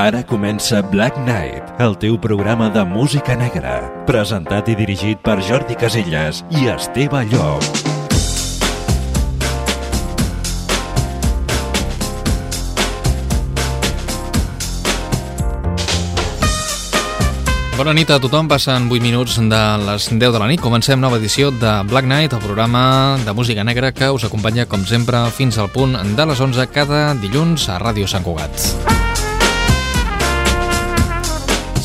Ara comença Black Knight, el teu programa de música negra, presentat i dirigit per Jordi Casellas i Esteve Llop. Bona nit a tothom, passen 8 minuts de les 10 de la nit. Comencem nova edició de Black Night, el programa de música negra que us acompanya, com sempre, fins al punt de les 11 cada dilluns a Ràdio Sant Cugat.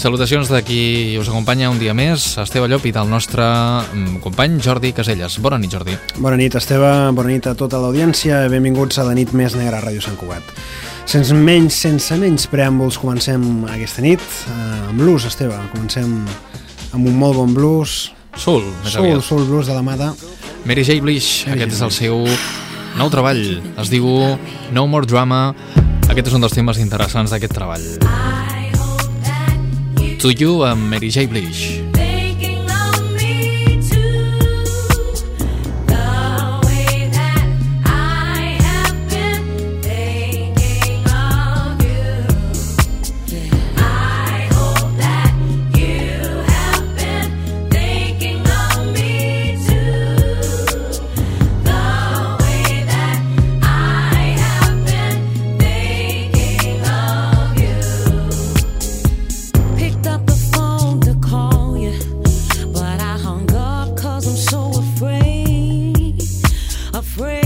Salutacions de qui us acompanya un dia més, Esteve Llop i del nostre mm, company Jordi Caselles. Bona nit, Jordi. Bona nit, Esteve. Bona nit a tota l'audiència. Benvinguts a la nit més negra a Ràdio Sant Cugat. Sense menys, sense menys preàmbuls, comencem aquesta nit eh, amb blues, Esteve. Comencem amb un molt bon blues. Soul, més Soul, aviat. soul blues de la mà de... Mary J. Blish, Mary aquest J. és el seu nou treball. Es diu No More Drama. Aquest és un dels temes interessants d'aquest treball. To You amb Mary J. Blish. free.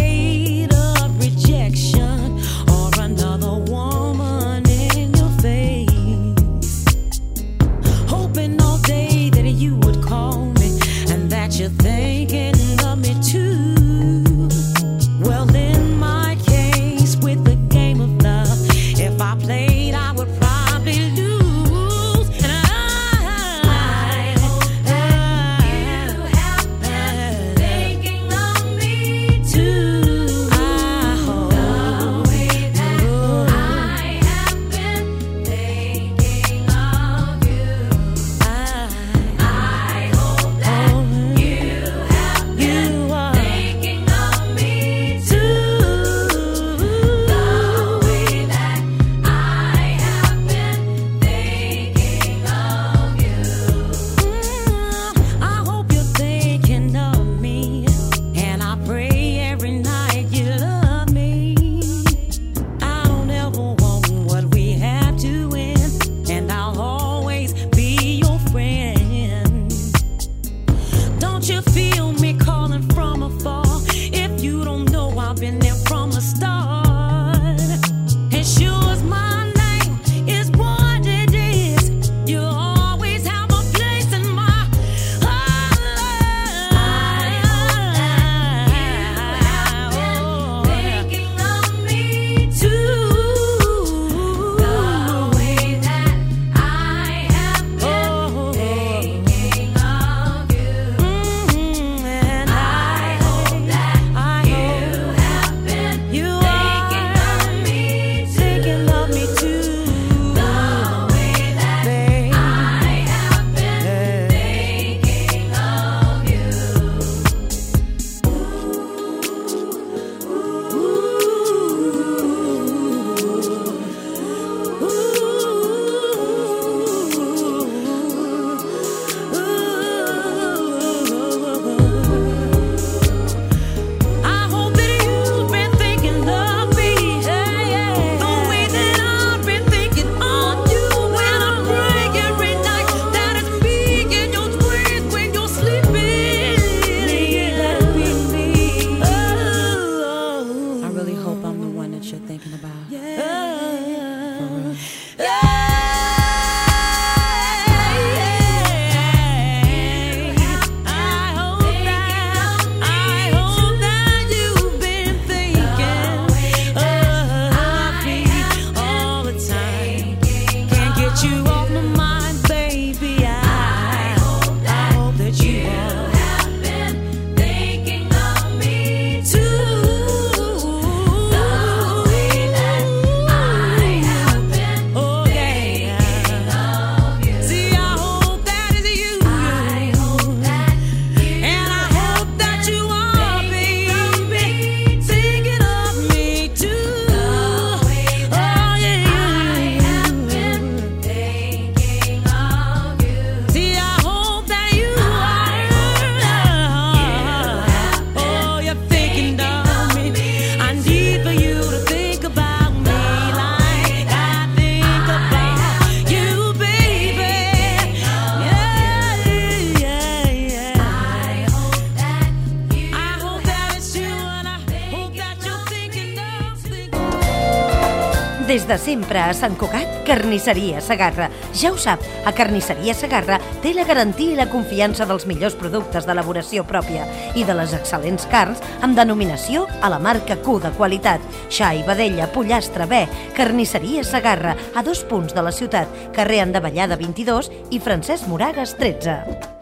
Sempre a Sant Cugat, Carnisseria Sagarra. Ja ho sap, a Carnisseria Sagarra té la garantia i la confiança dels millors productes d'elaboració pròpia i de les excel·lents carns amb denominació a la marca Q de qualitat. Xai, vedella, pollastre, bé, Carnisseria Sagarra, a dos punts de la ciutat, carrer Andavallada 22 i Francesc Moragas 13.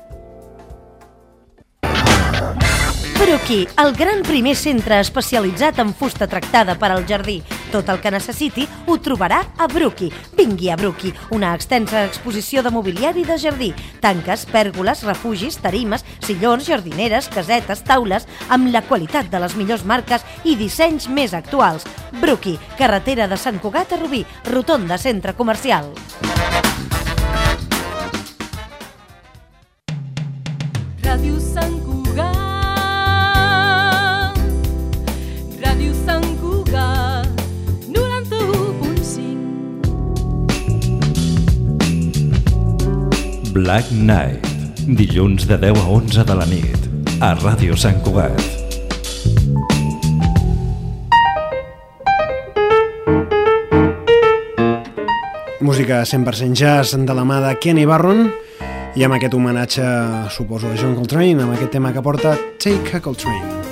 Bruki, el gran primer centre especialitzat en fusta tractada per al jardí. Tot el que necessiti ho trobarà a Bruki. Vingui a Bruki, una extensa exposició de mobiliari de jardí. Tanques, pèrgoles, refugis, tarimes, sillons, jardineres, casetes, taules, amb la qualitat de les millors marques i dissenys més actuals. Bruki, carretera de Sant Cugat a Rubí, rotonda centre comercial. Black Knight, dilluns de 10 a 11 de la nit, a Ràdio Sant Cugat. Música 100% jazz de la mà de Kenny Barron i amb aquest homenatge, suposo, a John Coltrane, amb aquest tema que porta Take a Coltrane.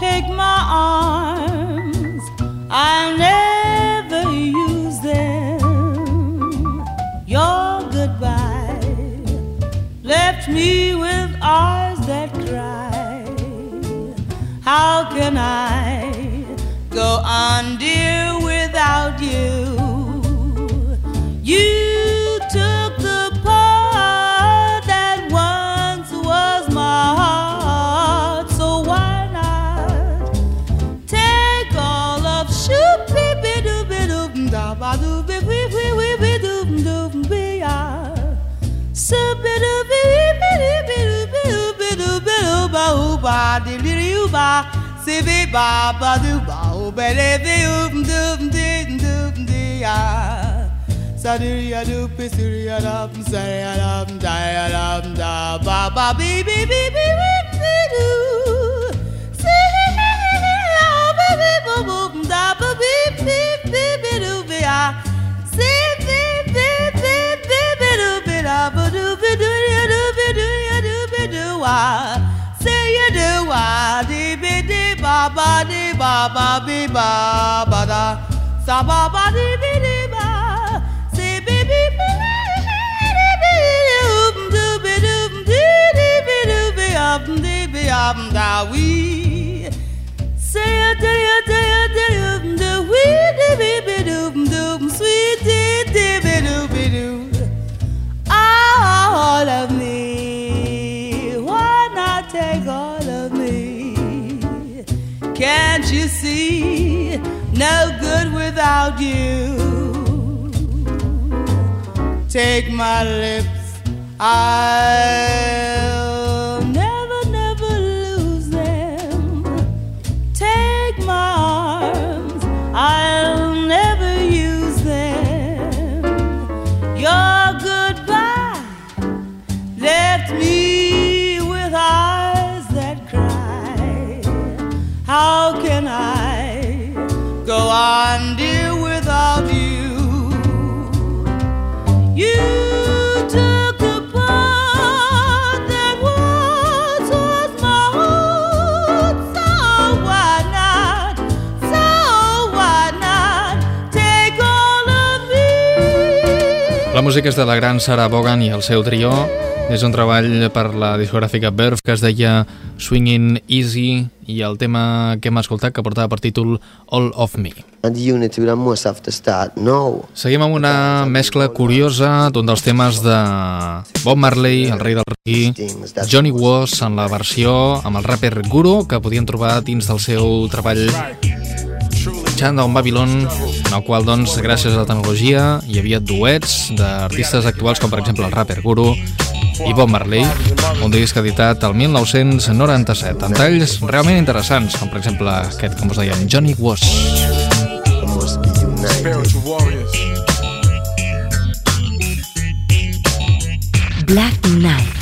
Take my arms, I'll baby ba ba do ba o baby um dum dum dum dia Sadiria do pisiria dum saria dum dia dum da ba ba baby baby baby do Wow do wa di bi di ba ba di ba ba bi ba ba da sa ba ba di bi di ba si bi bi bi di bi oop do bi doop di di bi do bi up di bi up da we say a day a day a day oop do we di bi bi doop doop sweet Can't you see? No good without you. Take my lips, I'll És de la gran Sarah Vaughan i el seu trio. És un treball per la discogràfica Verve que es deia Swinging Easy i el tema que hem escoltat que portava per títol All of Me. Seguim amb una mescla curiosa d'un dels temes de Bob Marley, el rei del reggae, Johnny Was en la versió amb el rapper Guru que podien trobar dins del seu treball Chandown Babylon, en el qual, doncs, gràcies a la tecnologia, hi havia duets d'artistes actuals com, per exemple, el rapper Guru i Bob Marley, un disc editat el 1997, amb talls realment interessants, com, per exemple, aquest, com us deien, Johnny Was. Black Knight.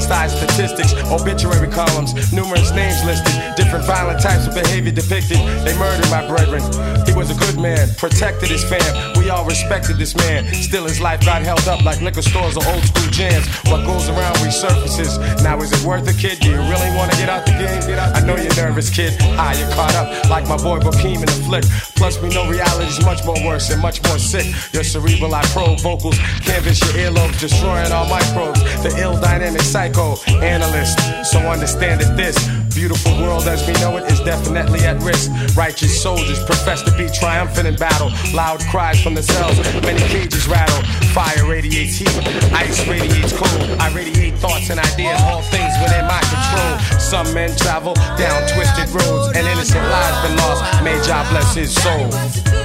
Homicide statistics, obituary columns, numerous names listed, different violent types of behavior depicted. They murdered my brethren. He was a good man, protected his fam. We all respected this man. Still, his life got held up like liquor stores or old school jams. What goes around resurfaces. Now, is it worth it, kid? Do you really want to get out the game? I know you're nervous, kid. Ah, you're caught up like my boy Bokeem in the flick. Plus, we know reality's much more worse and much more sick. Your cerebral, I probe vocals, canvas your earlobes, destroying all microbes. The ill dynamic psycho analyst. So understand that this beautiful world as we know it is definitely at risk. Righteous soldiers profess to be triumphant in battle. Loud cries from the cells, many cages rattle. Fire radiates heat, ice radiates cold. I radiate thoughts and ideas, all things within my control. Some men travel down twisted roads, and innocent lives been lost. May Jah bless his soul.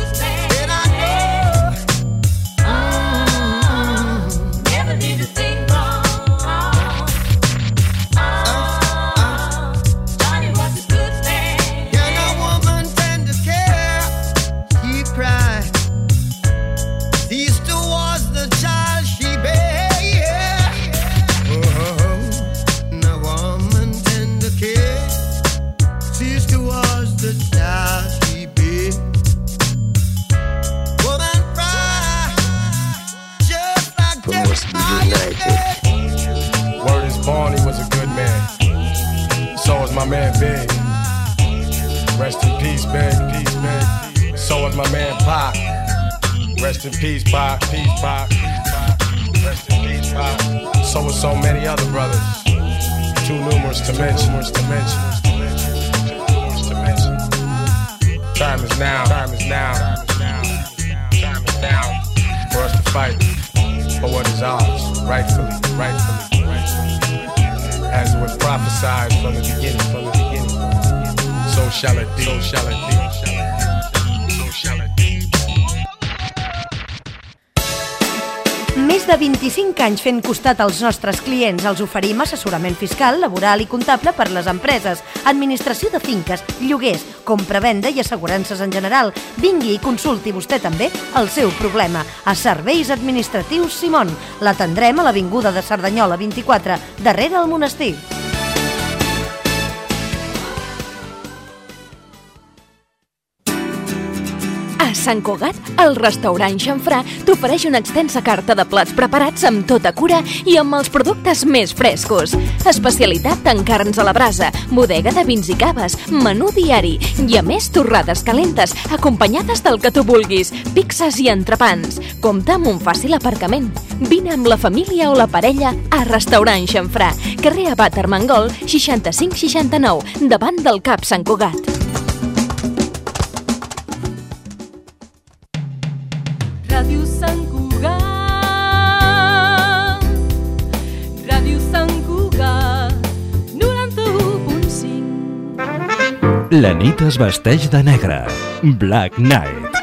Peace, Big. Peace, Big. So is my man Pop. Rest in peace, Pop. Peace, Pop. Rest in peace, Pop. So is so many other brothers. Too numerous to mention. Numerous to mention. Time is now. Time is now. Time is now for us to fight for what is ours, rightfully, rightfully, rightfully. As was prophesied from the beginning, from the beginning. Shall it be. Més de 25 anys fent costat als nostres clients els oferim assessorament fiscal, laboral i comptable per les empreses, administració de finques, lloguers, compra-venda i assegurances en general. Vingui i consulti vostè també el seu problema. A Serveis Administratius Simon. L'atendrem a l'Avinguda de Cerdanyola 24, darrere el monestir. Sant Cugat, el restaurant Xanfrà t'ofereix una extensa carta de plats preparats amb tota cura i amb els productes més frescos. Especialitat en carns a la brasa, bodega de vins i caves, menú diari i a més torrades calentes acompanyades del que tu vulguis, pizzas i entrepans. Compta amb un fàcil aparcament. Vine amb la família o la parella a Restaurant Xanfrà, carrer Abat Armengol 6569, davant del Cap Sant Cugat. La nit es vesteix de negre. Black Night.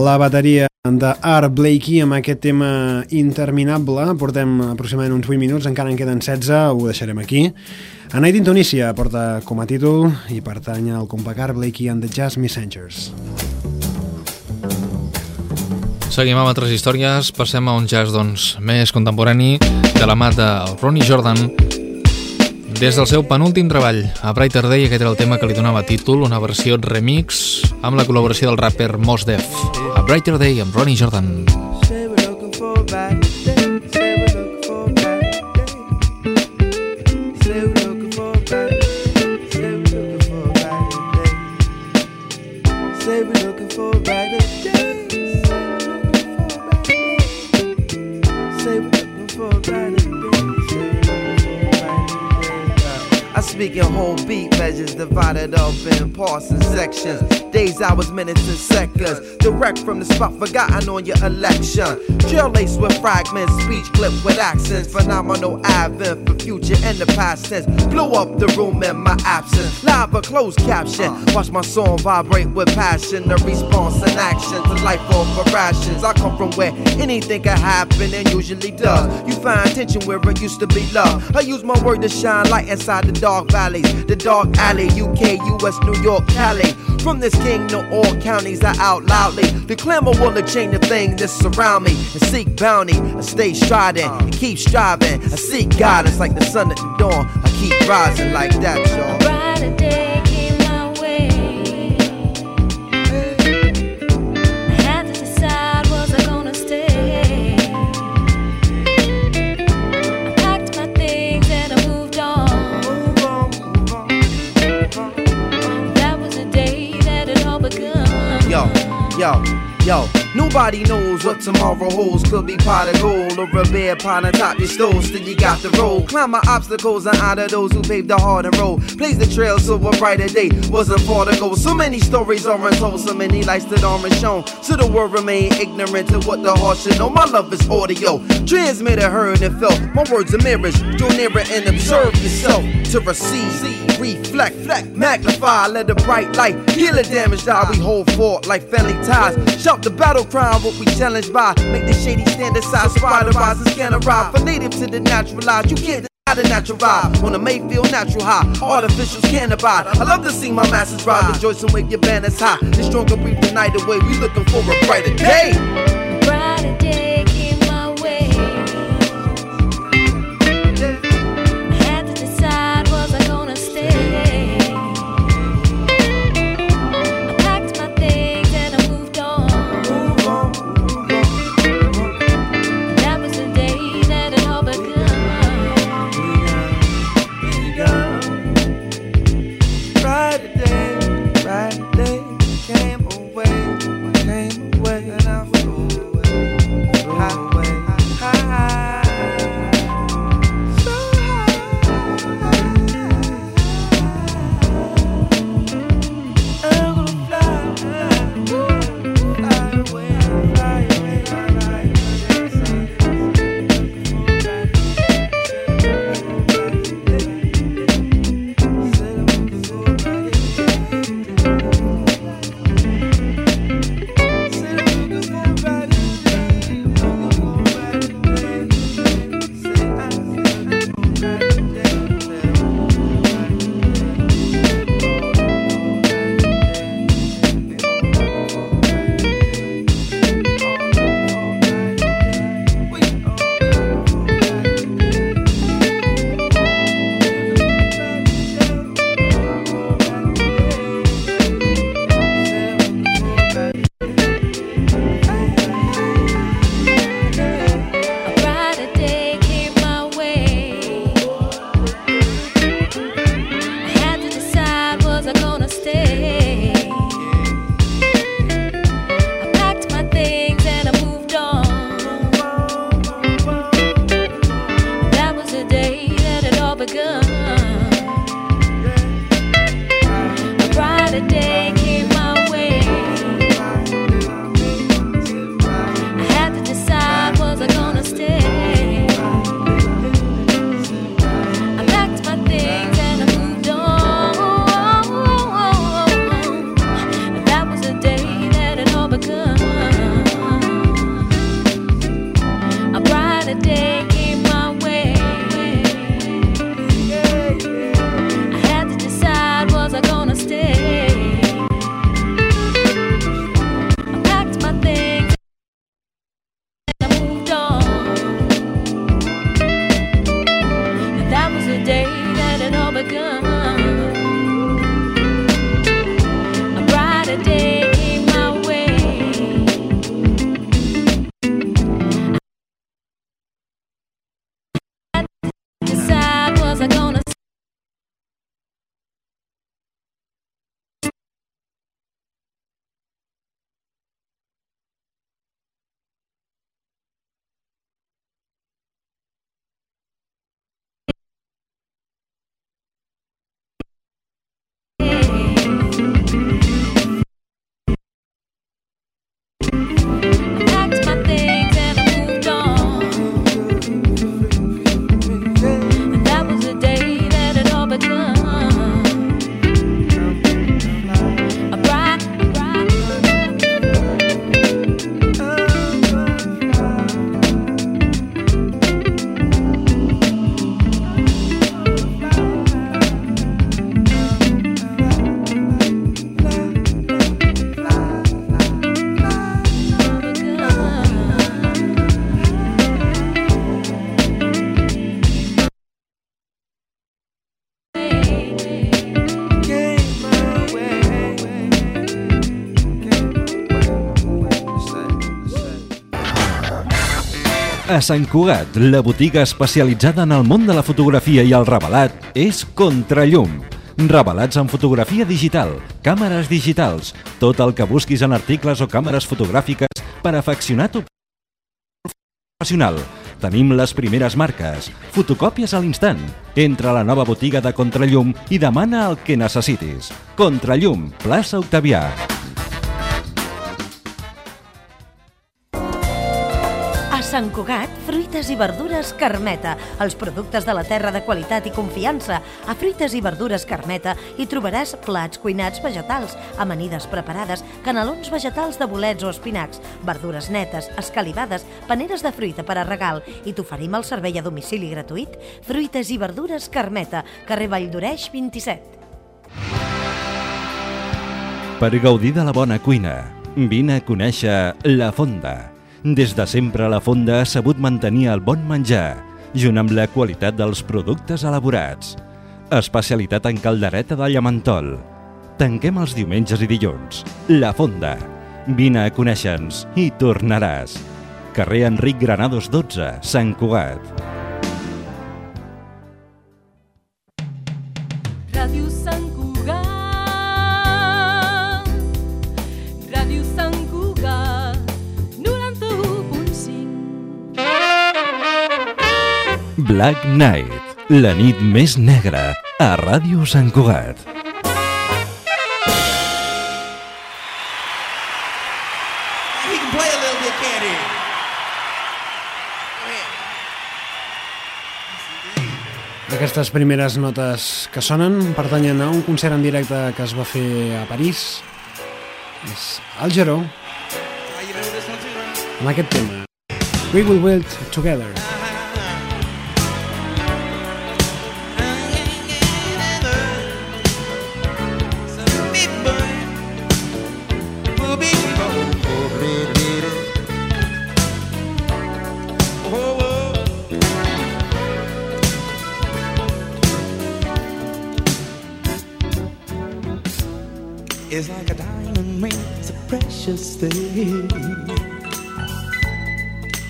La bateria de Art Blakey amb aquest tema interminable. Portem aproximadament uns 8 minuts, encara en queden 16, ho deixarem aquí. A Night in Tunisia porta com a títol i pertany al compact Art Blakey and the Jazz Messengers. Seguim amb altres històries, passem a un jazz doncs, més contemporani de la mà de Ronnie Jordan des del seu penúltim treball, a Brighter Day, aquest era el tema que li donava títol, una versió remix amb la col·laboració del rapper Mos Def. A Brighter Day amb Ronnie Jordan. I speak in whole beat measures divided up in parts and sections. Days, hours, minutes, and seconds. Direct from the spot forgotten on your election. Drill lace with fragments, speech clip with accents. Phenomenal advent for future and the past tense. Blow up the room in my absence. Live a closed caption. Watch my song vibrate with passion. The response and action to life over rations. I come from where anything can happen and usually does. You find tension where it used to be love. I use my word to shine light inside the dark valleys. The dark alley, UK, US, New York, Cali. From this king to all counties, I out loudly. The clamor will change the things that surround me. And seek bounty, I stay striding and keep striving. I seek guidance like the sun at the dawn. I keep rising like that, y'all. 要 Nobody knows what tomorrow holds. Could be pot of gold or a bear pond on top your stove. Still you got the road. Climb my obstacles and honor those who paved the hard and road. Blaze the trail so a brighter day wasn't far to go. So many stories are untold, so many lights that aren't shown. So the world remain ignorant to what the heart should know. My love is audio. Transmitted, heard, and felt. My words are mirrors. Draw nearer and observe yourself to receive, reflect, magnify. Let the bright light heal the damage that We hold fort like family ties. Shout the battle cry, what we challenged by. Make the shady stand aside, spider rise and scan arrive. For native to the naturalized, you can't the natural vibe. On a Mayfield natural high, artificials can't abide. I love to see my masses rejoice and wave your banners high. The stronger breathe the night away. We looking for a brighter day. brighter day Sant Cugat, la botiga especialitzada en el món de la fotografia i el revelat és Contrallum. Revelats en fotografia digital, càmeres digitals, tot el que busquis en articles o càmeres fotogràfiques per afeccionar tu professional. Tenim les primeres marques, fotocòpies a l'instant. Entra a la nova botiga de Contrallum i demana el que necessitis. Contrallum, plaça Octavià. Sant Cugat, fruites i verdures Carmeta. Els productes de la terra de qualitat i confiança. A Fruites i Verdures Carmeta hi trobaràs plats cuinats vegetals, amanides preparades, canelons vegetals de bolets o espinacs, verdures netes, escalivades, paneres de fruita per a regal i t'oferim el servei a domicili gratuït. Fruites i Verdures Carmeta, carrer Valldoreix 27. Per gaudir de la bona cuina, vine a conèixer La Fonda. Des de sempre la Fonda ha sabut mantenir el bon menjar, junt amb la qualitat dels productes elaborats. Especialitat en caldereta de llamentol. Tanquem els diumenges i dilluns. La Fonda. Vine a conèixer-nos i tornaràs. Carrer Enric Granados 12, Sant Cugat. Black Night, la nit més negra, a Ràdio Sant Cugat. He can play a little bit, can't he? Aquestes primeres notes que sonen pertanyen a un concert en directe que es va fer a París. És el Geró. Amb aquest tema. We will build together. It's like a diamond ring, it's a precious thing.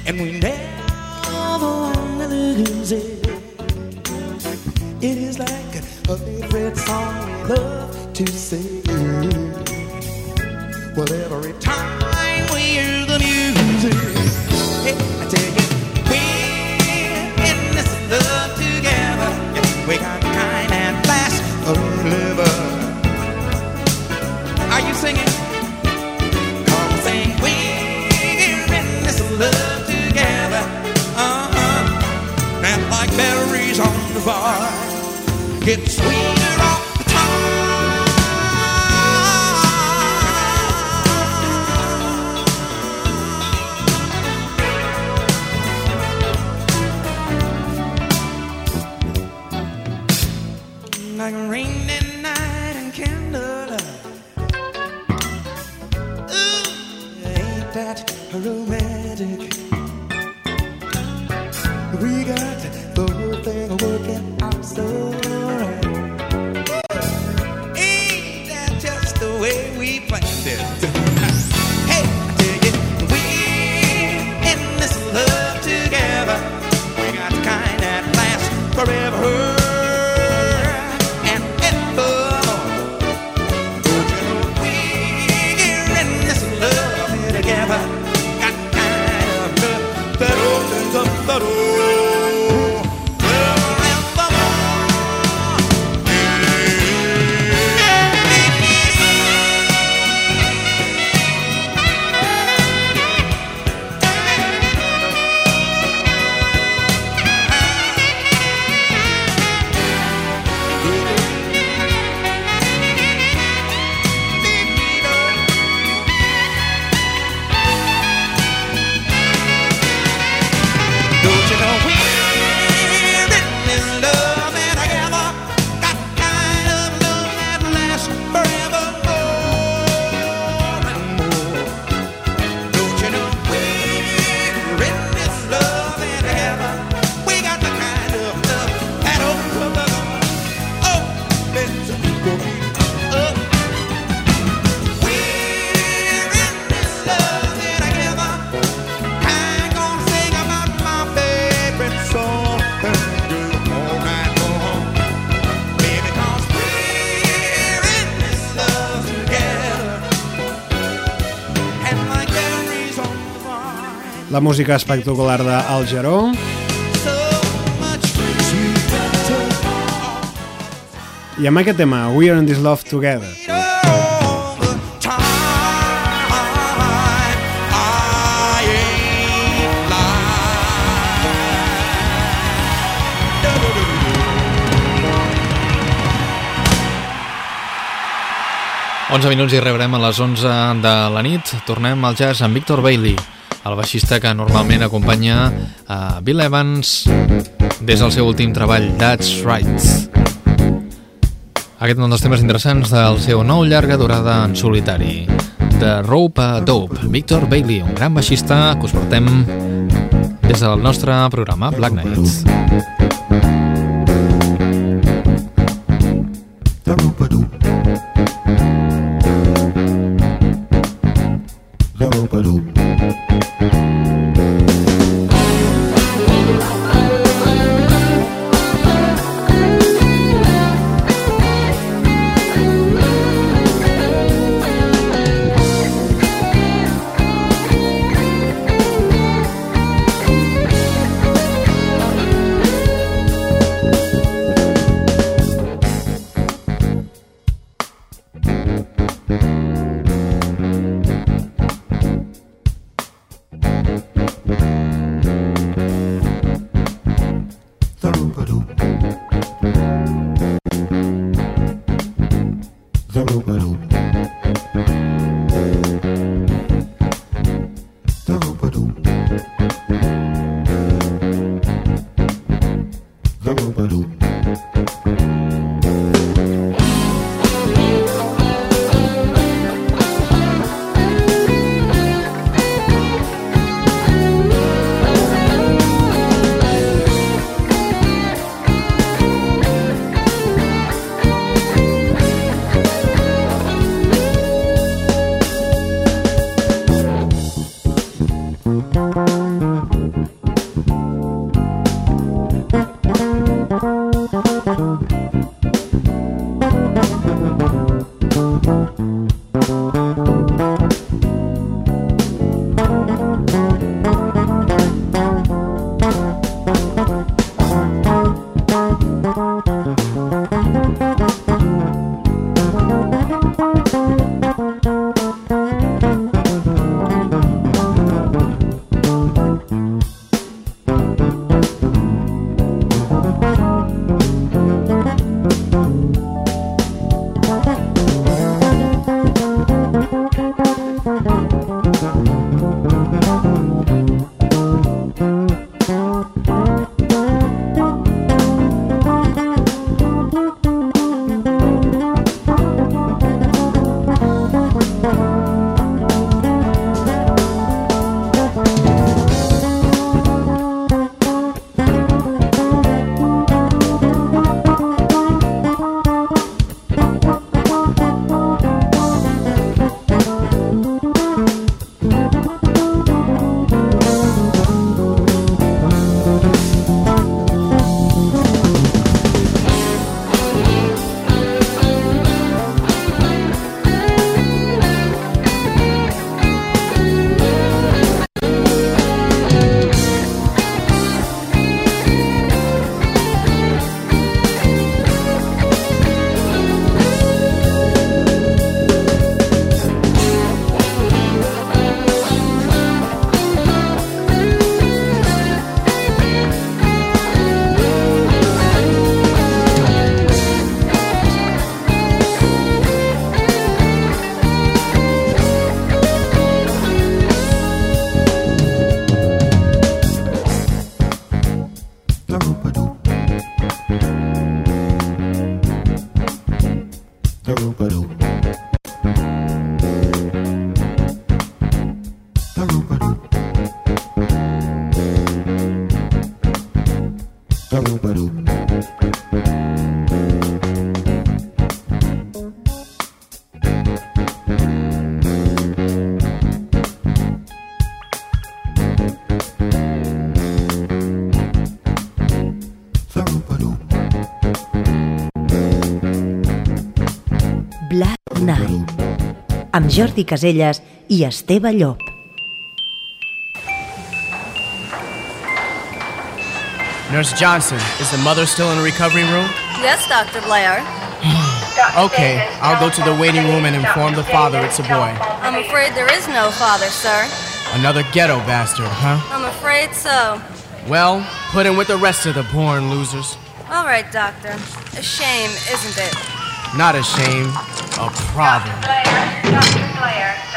And we never want to lose it. It is like a favorite song we love to sing. Well, every time It's sweet. La música espectacular d'Al Jaró. I amb aquest tema, We Are in This Love Together. Onze minuts i rebrem a les 11 de la nit. Tornem al jazz amb Victor Bailey, el baixista que normalment acompanya a Bill Evans des del seu últim treball, That's Right. Aquest és un dels temes interessants del seu nou llarga durada en solitari. The Rope a Dope, Victor Bailey, un gran baixista que us portem des del nostre programa Black Nights. amb Jordi Caselles i Esteve Llop. Nurse Johnson, is the mother still in the recovery room? Yes, Dr. Blair. okay, I'll go to the waiting room and inform the father it's a boy. I'm afraid there is no father, sir. Another ghetto bastard, huh? I'm afraid so. Well, put in with the rest of the born losers. All right, Doctor. A shame, isn't it? Not a shame a problem. Dr. Blair, Dr. Blair.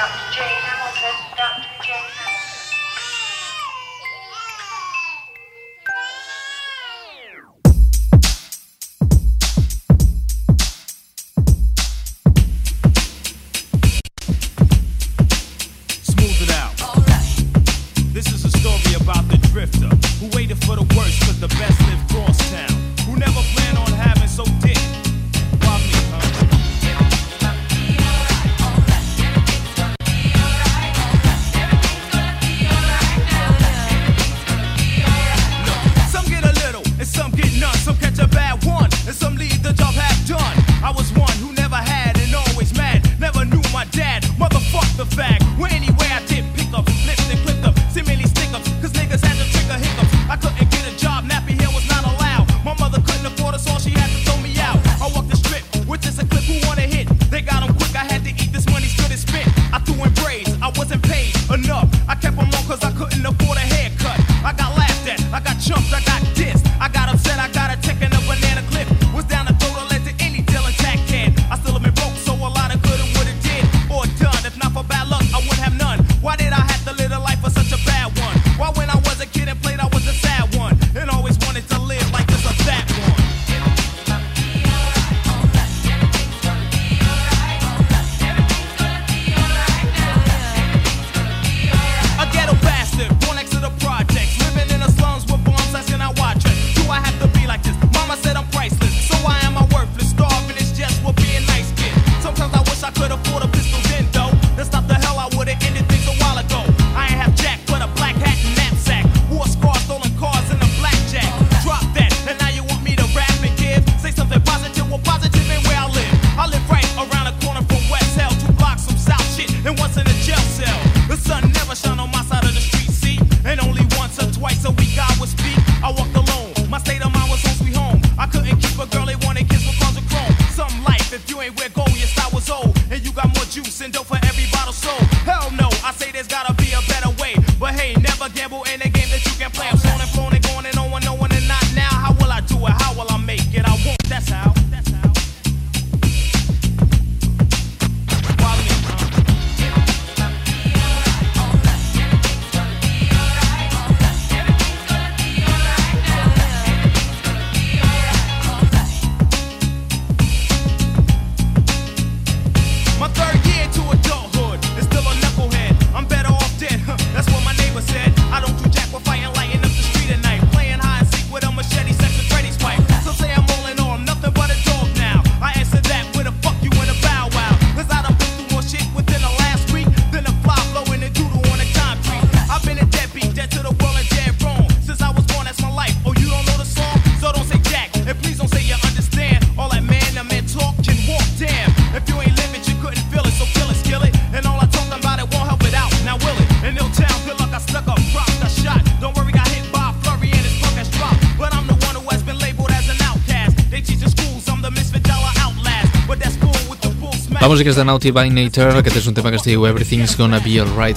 La música és de Naughty by Nature, aquest és un tema que es diu Everything's Gonna Be Alright.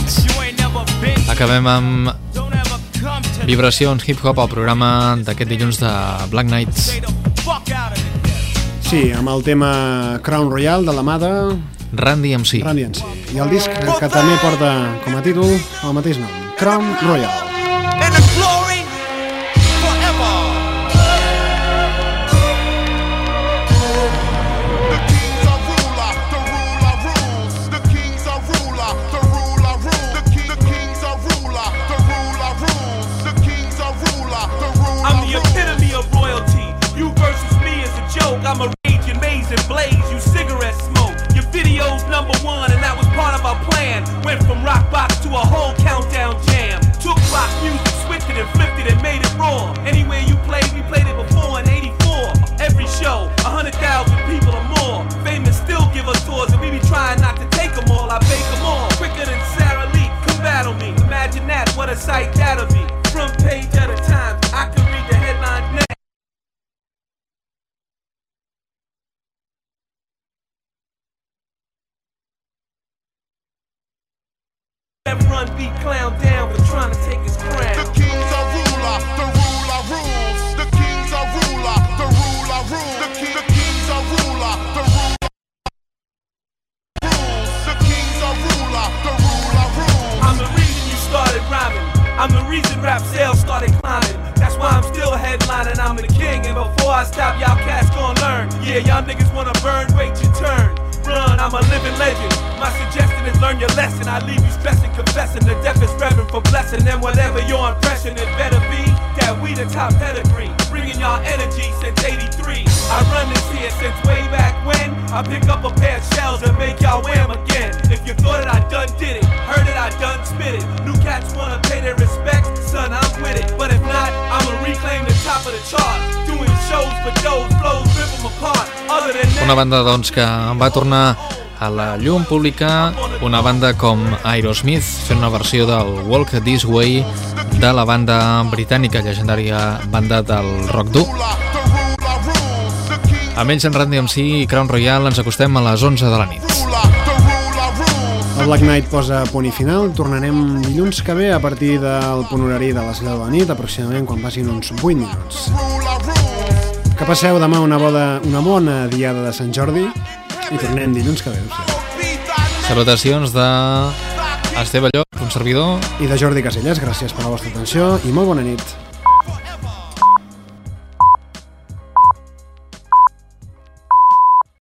Acabem amb vibracions hip-hop al programa d'aquest dilluns de Black Knight. Sí, amb el tema Crown Royal de la Mada. Randy MC. Randy MC. I el disc que també porta com a títol el mateix nom, Crown Royal. Beat clown down for trying to take his crown. The king's a ruler, the ruler rules. The king's a ruler, the ruler rules. The, king, the king's a ruler, the ruler rules. The king's a ruler, the ruler rules. I'm the reason you started rhyming. I'm the reason rap sales started climbing. That's why I'm still headlining. I'm the king, and before I stop, y'all cats gon' learn. Yeah, y'all niggas wanna burn, wait your turn. Run, I'm a living legend. My suggestion is learn your lesson. I leave you stressing, confessing. The deaf is reverend for blessing. And whatever your impression, it better be that we the top pedigree. Bringing y'all energy since 83. I run this here since way back when. I pick up a pair of shells and make y'all wear 'em again. If you thought that I done did it, heard it, I done spit it. New cats wanna pay their respects, son, I'm with it. But if not, I'ma reclaim the top of the chart. Doing shows for those flows, rip 'em apart. Other than that, Una banda doncs, que va tornar a la llum pública, una banda com Aerosmith, fent una versió del Walk This Way de la banda britànica, llegendària banda del rock dur. Amb ells en Randy MC i Crown Royal ens acostem a les 11 de la nit. El Black Knight posa punt i final. Tornarem dilluns que ve a partir del punt horari de les 10 de la nit, aproximadament quan passin uns 8 minuts. Que passeu demà una, boda, una bona diada de Sant Jordi i tornem dilluns que ve. Salutacions de Esteve Llop, un servidor. I de Jordi Casellas, gràcies per la vostra atenció i molt bona nit.